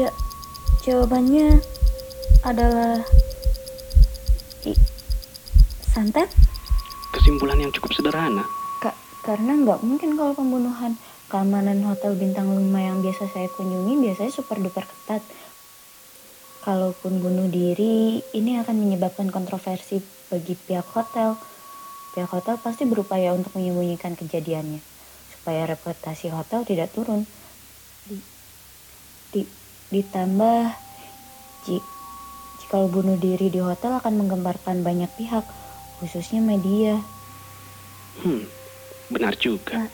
Ja jawabannya adalah i santet. Kesimpulan yang cukup sederhana. Ka karena nggak mungkin kalau pembunuhan keamanan hotel bintang 5 yang biasa saya kunjungi biasanya super duper ketat. Kalaupun bunuh diri, ini akan menyebabkan kontroversi bagi pihak hotel. Pihak hotel pasti berupaya untuk menyembunyikan kejadiannya, supaya reputasi hotel tidak turun. Di, di, ditambah, jika bunuh diri di hotel akan menggemparkan banyak pihak, khususnya media. Hmm, benar juga. Nah,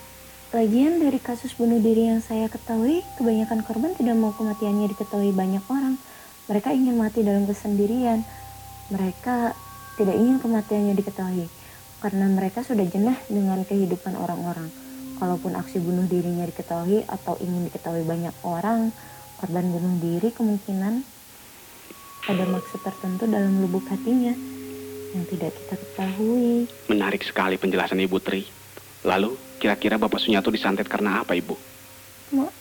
lagian dari kasus bunuh diri yang saya ketahui, kebanyakan korban tidak mau kematiannya diketahui banyak orang. Mereka ingin mati dalam kesendirian. Mereka tidak ingin kematiannya diketahui karena mereka sudah jenuh dengan kehidupan orang-orang. Kalaupun aksi bunuh dirinya diketahui atau ingin diketahui banyak orang, korban bunuh diri kemungkinan ada maksud tertentu dalam lubuk hatinya yang tidak kita ketahui. Menarik sekali penjelasan Ibu Tri. Lalu, kira-kira Bapak Sunyato disantet karena apa, Ibu? Ma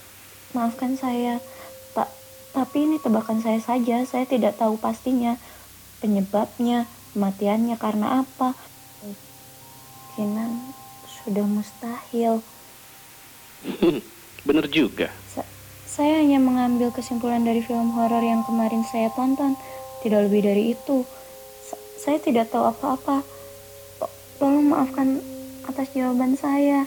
maafkan saya, tak tapi ini tebakan saya saja. Saya tidak tahu pastinya penyebabnya, kematiannya karena apa. Kemungkinan sudah mustahil. Bener juga. Sa saya hanya mengambil kesimpulan dari film horor yang kemarin saya tonton. Tidak lebih dari itu. Sa saya tidak tahu apa-apa. Tolong maafkan atas jawaban saya.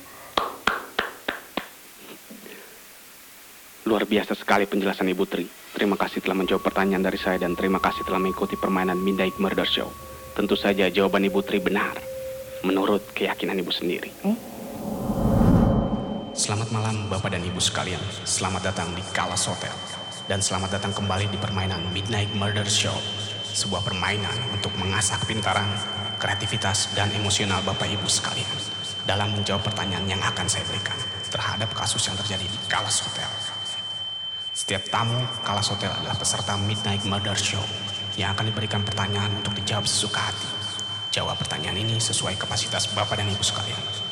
Luar biasa sekali penjelasan Ibu Tri. Terima kasih telah menjawab pertanyaan dari saya dan terima kasih telah mengikuti permainan Midnight Murder Show. Tentu saja jawaban Ibu Tri benar. Menurut keyakinan Ibu sendiri. Eh? Selamat malam Bapak dan Ibu sekalian. Selamat datang di Kalas Hotel. Dan selamat datang kembali di permainan Midnight Murder Show. Sebuah permainan untuk mengasah kepintaran, kreativitas, dan emosional Bapak Ibu sekalian. Dalam menjawab pertanyaan yang akan saya berikan terhadap kasus yang terjadi di Kalas Hotel. Setiap tamu Kalas Hotel adalah peserta Midnight Murder Show yang akan diberikan pertanyaan untuk dijawab sesuka hati. Jawab pertanyaan ini sesuai kapasitas Bapak dan Ibu sekalian.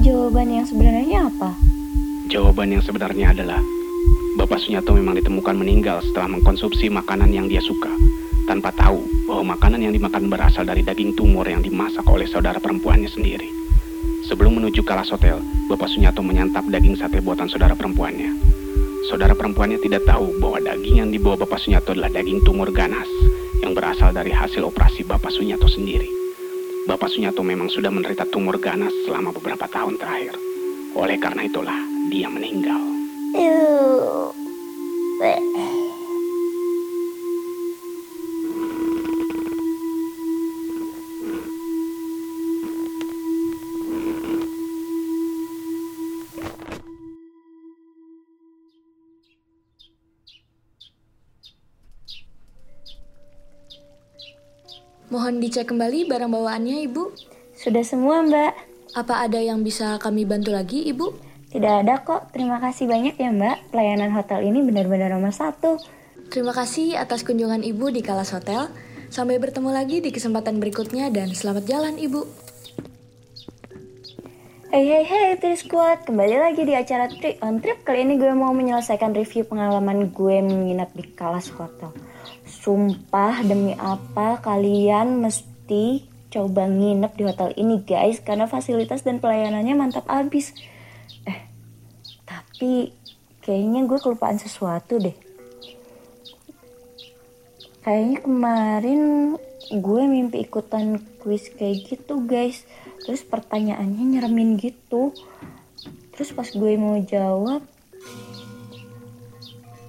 Jawaban yang sebenarnya apa? Jawaban yang sebenarnya adalah Bapak Sunyato memang ditemukan meninggal setelah mengkonsumsi makanan yang dia suka tanpa tahu bahwa makanan yang dimakan berasal dari daging tumor yang dimasak oleh saudara perempuannya sendiri. Sebelum menuju Kalas Hotel, Bapak Sunyato menyantap daging sate buatan saudara perempuannya. Saudara perempuannya tidak tahu bahwa daging yang dibawa Bapak Sunyato adalah daging tumor ganas yang berasal dari hasil operasi Bapak Sunyato sendiri. Bapak Sunyato memang sudah menderita tumor ganas selama beberapa tahun terakhir. Oleh karena itulah, dia meninggal. Mohon dicek kembali barang bawaannya, Ibu. Sudah semua, Mbak. Apa ada yang bisa kami bantu lagi, Ibu? Tidak ada kok. Terima kasih banyak ya, Mbak. Pelayanan hotel ini benar-benar nomor satu. Terima kasih atas kunjungan Ibu di Kalas Hotel. Sampai bertemu lagi di kesempatan berikutnya dan selamat jalan, Ibu. Hey hey hey Tri Squad, kembali lagi di acara Tri on Trip. Kali ini gue mau menyelesaikan review pengalaman gue menginap di Kalas Hotel Sumpah demi apa kalian mesti coba nginep di hotel ini guys? Karena fasilitas dan pelayanannya mantap abis. Eh, tapi kayaknya gue kelupaan sesuatu deh. Kayaknya kemarin gue mimpi ikutan quiz kayak gitu guys terus pertanyaannya nyeremin gitu. Terus pas gue mau jawab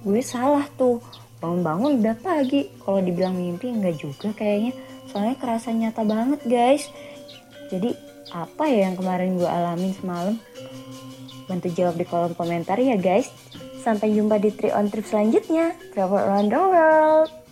gue salah tuh. Bangun-bangun udah pagi. Kalau dibilang mimpi enggak juga kayaknya. Soalnya kerasa nyata banget guys. Jadi apa ya yang kemarin gue alamin semalam? Bantu jawab di kolom komentar ya guys. Sampai jumpa di Tri on Trip selanjutnya. Travel around the world